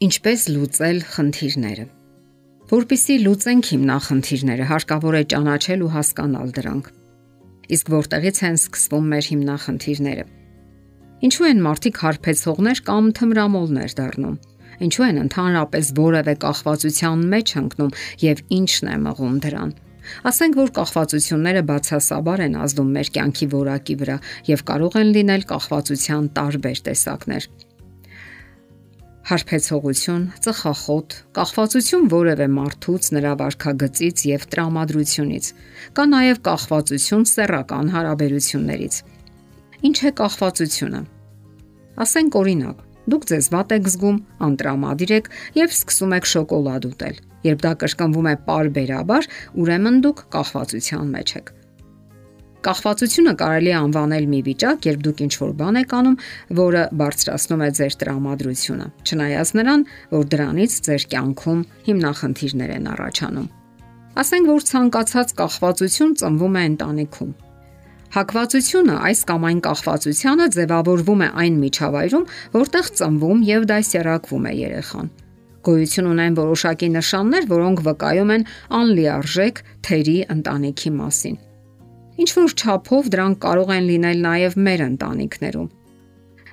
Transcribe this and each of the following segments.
Ինչպես լուծել խնդիրները։ Որպեսզի լուծենք հիմնախնդիրները, հարկավոր է ճանաչել ու հասկանալ դրանք։ Իսկ որտեղից են սկսվում մեր հիմնախնդիրները։ Ինչու են մարդիկ հարբեցողներ կամ թմրամոլներ դառնում։ Ինչու են ընդհանրապես որևէ կախվածության մեջ ընկնում եւ ինչն է մղում դրան։ Ասենք որ կախվածությունները բացասաբար են ազդում մեր կյանքի որակի վրա եւ կարող են լինել կախվածության տարբեր տեսակներ հարբեցողություն, ծխախոտ, կախվածություն որևէ մարդուց, նրա վարքագծից եւ տրամադրությունից։ Կա նաեւ կախվածություն սեռական հարաբերություններից։ Ինչ է կախվածությունը։ Ասենք օրինակ, դուք ձեզ վատ եք զգում, անտրամադիր եք եւ սկսում եք շոկոլադ ուտել։ Երբ դա կրկնվում է parberabar, ուրեմն դուք կախվածության մեջ եք։ Կախվածությունը կարելի է անվանել մի վիճակ, երբ դուք ինչ-որ բան եք անում, որը բարձրացնում է ձեր տրամադրությունը, չնայած նրան, որ դրանից ձեր կյանքում հիմնախնդիրներ են առաջանում։ Ասենք որ ցանկացած կախվածություն ծնվում է ընտանիքում։ Հակվածությունը այս կամ այն կախվածությանը ձևավորվում է այն միջավայրում, որտեղ ծնվում եւ դասյարակվում է երեխան։ Գոյություն ունեն որոշակի նշաններ, որոնք վկայում են անլիարժեք թերի ընտանիքի մասին։ Ինչ որ չափով դրանք կարող են լինել նաև մեր ընտանիքներում։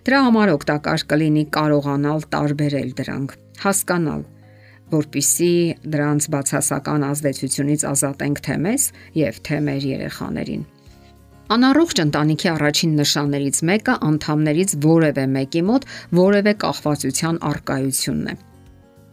Դրա համար օգտակար կլինի կարողանալ տարբերել դրանք, հասկանալ, որpիսի դրանց բացասական ազդեցությունից ազատենք թե մեզ եւ թե մեր երեխաներին։ Անառողջ ընտանիքի առաջին նշաններից մեկը անդամներից որևէ մեկի մոտ որևէ կախվածության արկայությունն է։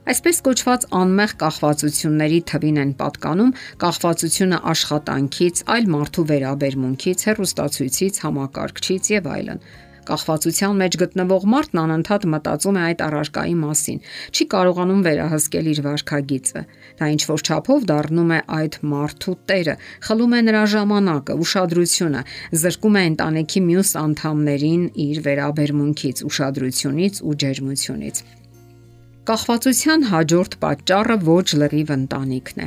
Այսպես կոչված անմեղ կախվածությունների թվին են պատկանում կախվածությունը աշխատանքից, այլ մարդու վերաբերմունքից, հերոստացույցից, համակարգչից եւ այլն։ Կախվածության մեջ գտնվող մարդն անընդհատ մտածում է այդ առարկայի մասին, չի կարողանում վերահսկել իր վարքագիծը։ Դա ինչ որ չափով դառնում է այդ մարդու տերը, խլում է նրա ժամանակը, ուշադրությունը, զրկում է ընտանիքի մյուս անդամներին իր վերաբերմունքից, ուշադրությունից ու ջերմությունից։ Կախվածության հաջորդ պատճառը ոչ լրիվ ընտանիքն է։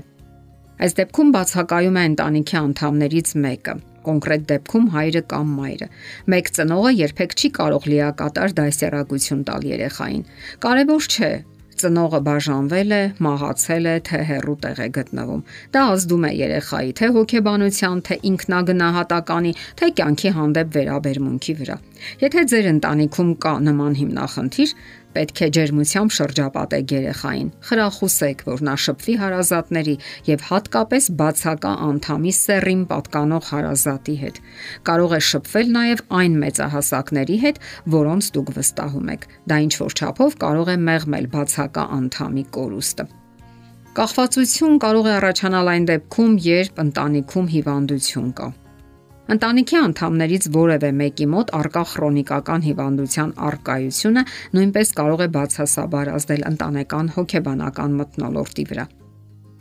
Այս դեպքում բացակայում է ընտանիքի անդամներից մեկը, կոնկրետ դեպքում հայրը կամ մայրը։ Մեկ ծնողը երբեք չի կարող լիակատար դասերակցություն տալ երեխային։ Կարևոր չէ, ծնողը բաժանվել է, մահացել է, թե հերրու տեղ է գտնվում։ Դա ազդում է երեխայի թե հոգեբանության, թե ինքնագնահատականի, թե կյանքի հանդեպ վերաբերմունքի վրա։ Եթե ձեր ընտանիքում կա նման հիմնախնդիր, պետք է ջերմությամբ շրջապատեք երեխային։ Խրախուսեք, որ նա շփվի հարազատների եւ հատկապես բացակա անդամի սեռին պատկանող հարազատի հետ։ Կարող է շփվել նաեւ այն մեծահասակների հետ, որոնց դուք վստահում եք։ Դա ինչ որ չափով կարող է մեղմել բացակա անդամի կորուստը։ Կախվածություն կարող է առաջանալ այն դեպքում, երբ ընտանիքում հիվանդություն կա Ընտանիքի անդամներից որևէ մեկի մոտ արկա քրոնիկական հիվանդության արկայությունը նույնպես կարող է բացասաբար ազդել ընտանեկան հոգեբանական մթնոլորտի վրա։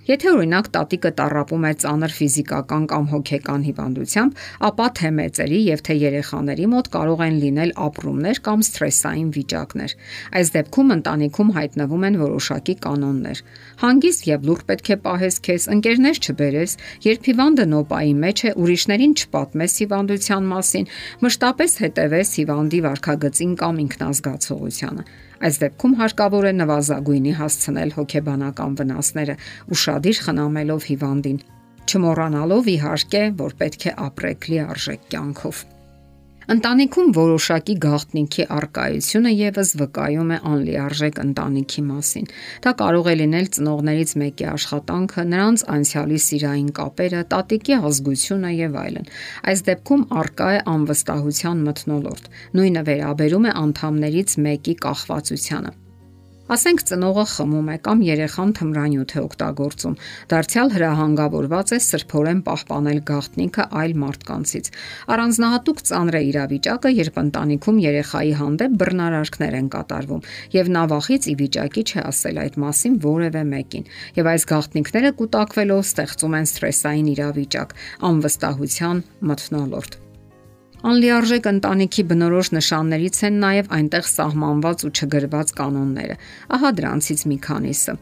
Եթե օրինակ տատիկը տարապում է ծանր ֆիզիկական կամ հոգեկան հիվանդությամբ, ապա թե մեծերի եւ թե երեխաների մոտ կարող են լինել ապրումներ կամ սթրեսային վիճակներ։ Այս դեպքում ընտանիքում հայտնվում են որոշակի կանոններ։ Հանգիստ եւ լուր պետք է պահես քեզ, ընկերներ չբերես, երբ հիվանդը նոպայի մեջ է, ուրիշներին չպատմես հիվանդության մասին, մշտապես հետևես հիվանդի վարքագծին կամ ինքնազգացողությանը։ Այս դեպքում հարկավոր է նվազագույնի հասցնել հոգեբանական վնասները ու շադիր խնամելով հիվանդին, չմոռանալով իհարկե, որ պետք է ապրեք լիարժեք կյանքով։ Ընտանիքում որոշակի գաղտնիքի արկայությունը եւս վկայում է անլիարժեք ընտանիքի մասին։ Դա կարող է լինել ծնողներից մեկի աշխատանքը, նրանց անցյալի սիրային կապերը, տատիկի ազգությունը եւ այլն։ Այս դեպքում արկա է անվստահության մթնոլորտ։ Նույնը վերաբերում է անդամներից մեկի կախվածությանը։ Ասենք ծնողը խմում է կամ երեխան թմրանյութ է օգտագործում։ Դարձյալ հրահանգավորված է սրբորեն պահպանել գաղտնիքը այլ մարդկանցից։ Առանձնահատուկ ծանր է իրավիճակը, երբ ընտանիքում երեխայի հանդեպ բռնարարքներ են կատարվում, եւ նա վախից ի վիճակի չէ ասել այդ մասին որևէ մեկին։ Եվ այս գաղտնիքները կուտակվելով ստեղծում են սթրեսային իրավիճակ, անվստահության մթնոլորտ։ Անլիարժեք ընտանիքի բնորոշ նշաններից են նաև այնտեղ սահմանված ու չգրված կանոնները։ Ահա դրանցից մի քանիսը։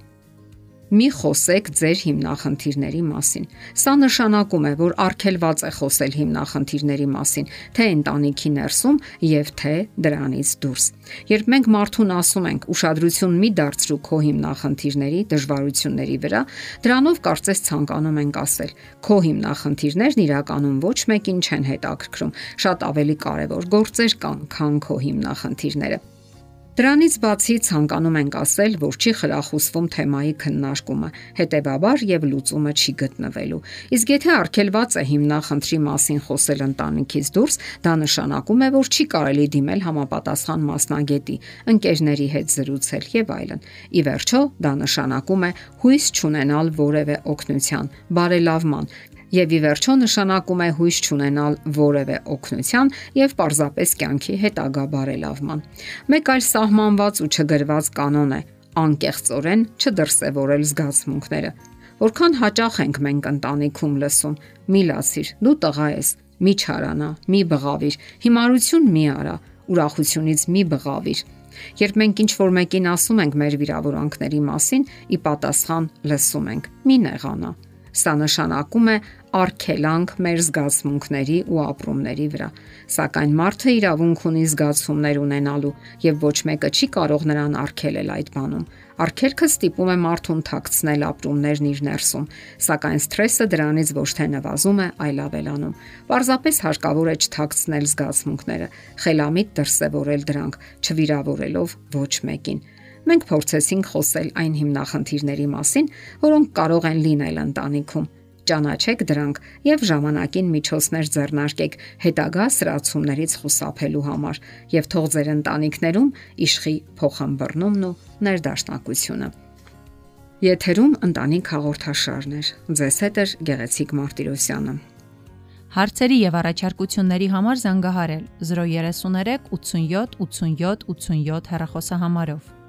Մի խոսեք ձեր հիմնախնդիրների մասին։ Սա նշանակում է, որ արգելված է խոսել հիմնախնդիրների մասին, թե ընտանիքի ներսում եւ թե դրանից դուրս։ Երբ մենք մարդուն ասում ենք ուշադրություն մի դարձրու քո հիմնախնդիրների, դժվարությունների վրա, դրանով կարծես ցանկանում ենք ասել. քո հիմնախնդիրներն իրականում ոչ մեկին չեն հետաքրքրում, շատ ավելի կարևոր գործեր կան, քան քո հիմնախնդիրները։ Դրանից բացի ցանկանում ենք ասել, որ չի խրախուսվում թեմայի քննարկումը, հետեւաբար եւ լուծումը չի գտնվելու։ Իսկ եթե արգելված է հիմնախնդրի մասին խոսել ընտանիքից դուրս, դա նշանակում է, որ չի կարելի դիմել համապատասխան մասնագետի, ընկերների հետ զրուցել եւ այլն։ Ի վերջո, դա նշանակում է հույս չունենալ որևէ օգնության, բարելավման եւ ի վերջո նշանակում է հույս չունենալ որևէ օգնության եւ պարզապես կյանքի հետագա բարելավման։ Մեկ այլ սահմանված ու չգրված կանոն է անկեղծորեն չդրսևորել զգացմունքները։ Որքան հաճախ ենք մենք ընտանիքում լսում՝ մի լացիր, դու տղա ես, մի չարանա, մի բղավիր, հիմարություն մի արա, ուրախությունից մի բղավիր։ Երբ մենք ինչ որ մեկին ասում ենք մեր վիրավորանքների մասին, ի պատասխան լսում ենք՝ մի նեղանա Սա նշանակում է արգելանք մեր զգացմունքների ու ապրումների վրա։ Սակայն մարդը իրավունք ունի զգացումներ ունենալու եւ ոչ մեկը չի կարող նրան արգելել այդ բանում։ Արգելքը ստիպում է մարդուն թաքցնել ապրումներն իր ներսում, սակայն սթրեսը դրանից ոչ թե նվազում է, այլ ավելանում։ Պարզապես հարկավոր է չթաքցնել զգացմունքները, խելամիտ դրսևորել դրանք, չվիրավորելով ոչ մեկին մենք փորձեցինք խոսել այն հիմնախնդիրների մասին, որոնք կարող են լինել ընտանիքում։ Ճանաչեք դրանք եւ ժամանակին միջոցներ ձեռնարկեք հետագա սրացումներից խուսափելու համար եւ թող ձեր ընտանիքներում իշխի փոխամբռնումն ու ներդաշնակությունը։ Եթերում ընտանիք հաղորդաշարներ։ Ձեզ հետ է Գեղեցիկ Մարտիրոսյանը։ Հարցերի եւ առաջարկությունների համար զանգահարել 033 87 87 87 հեռախոսահամարով։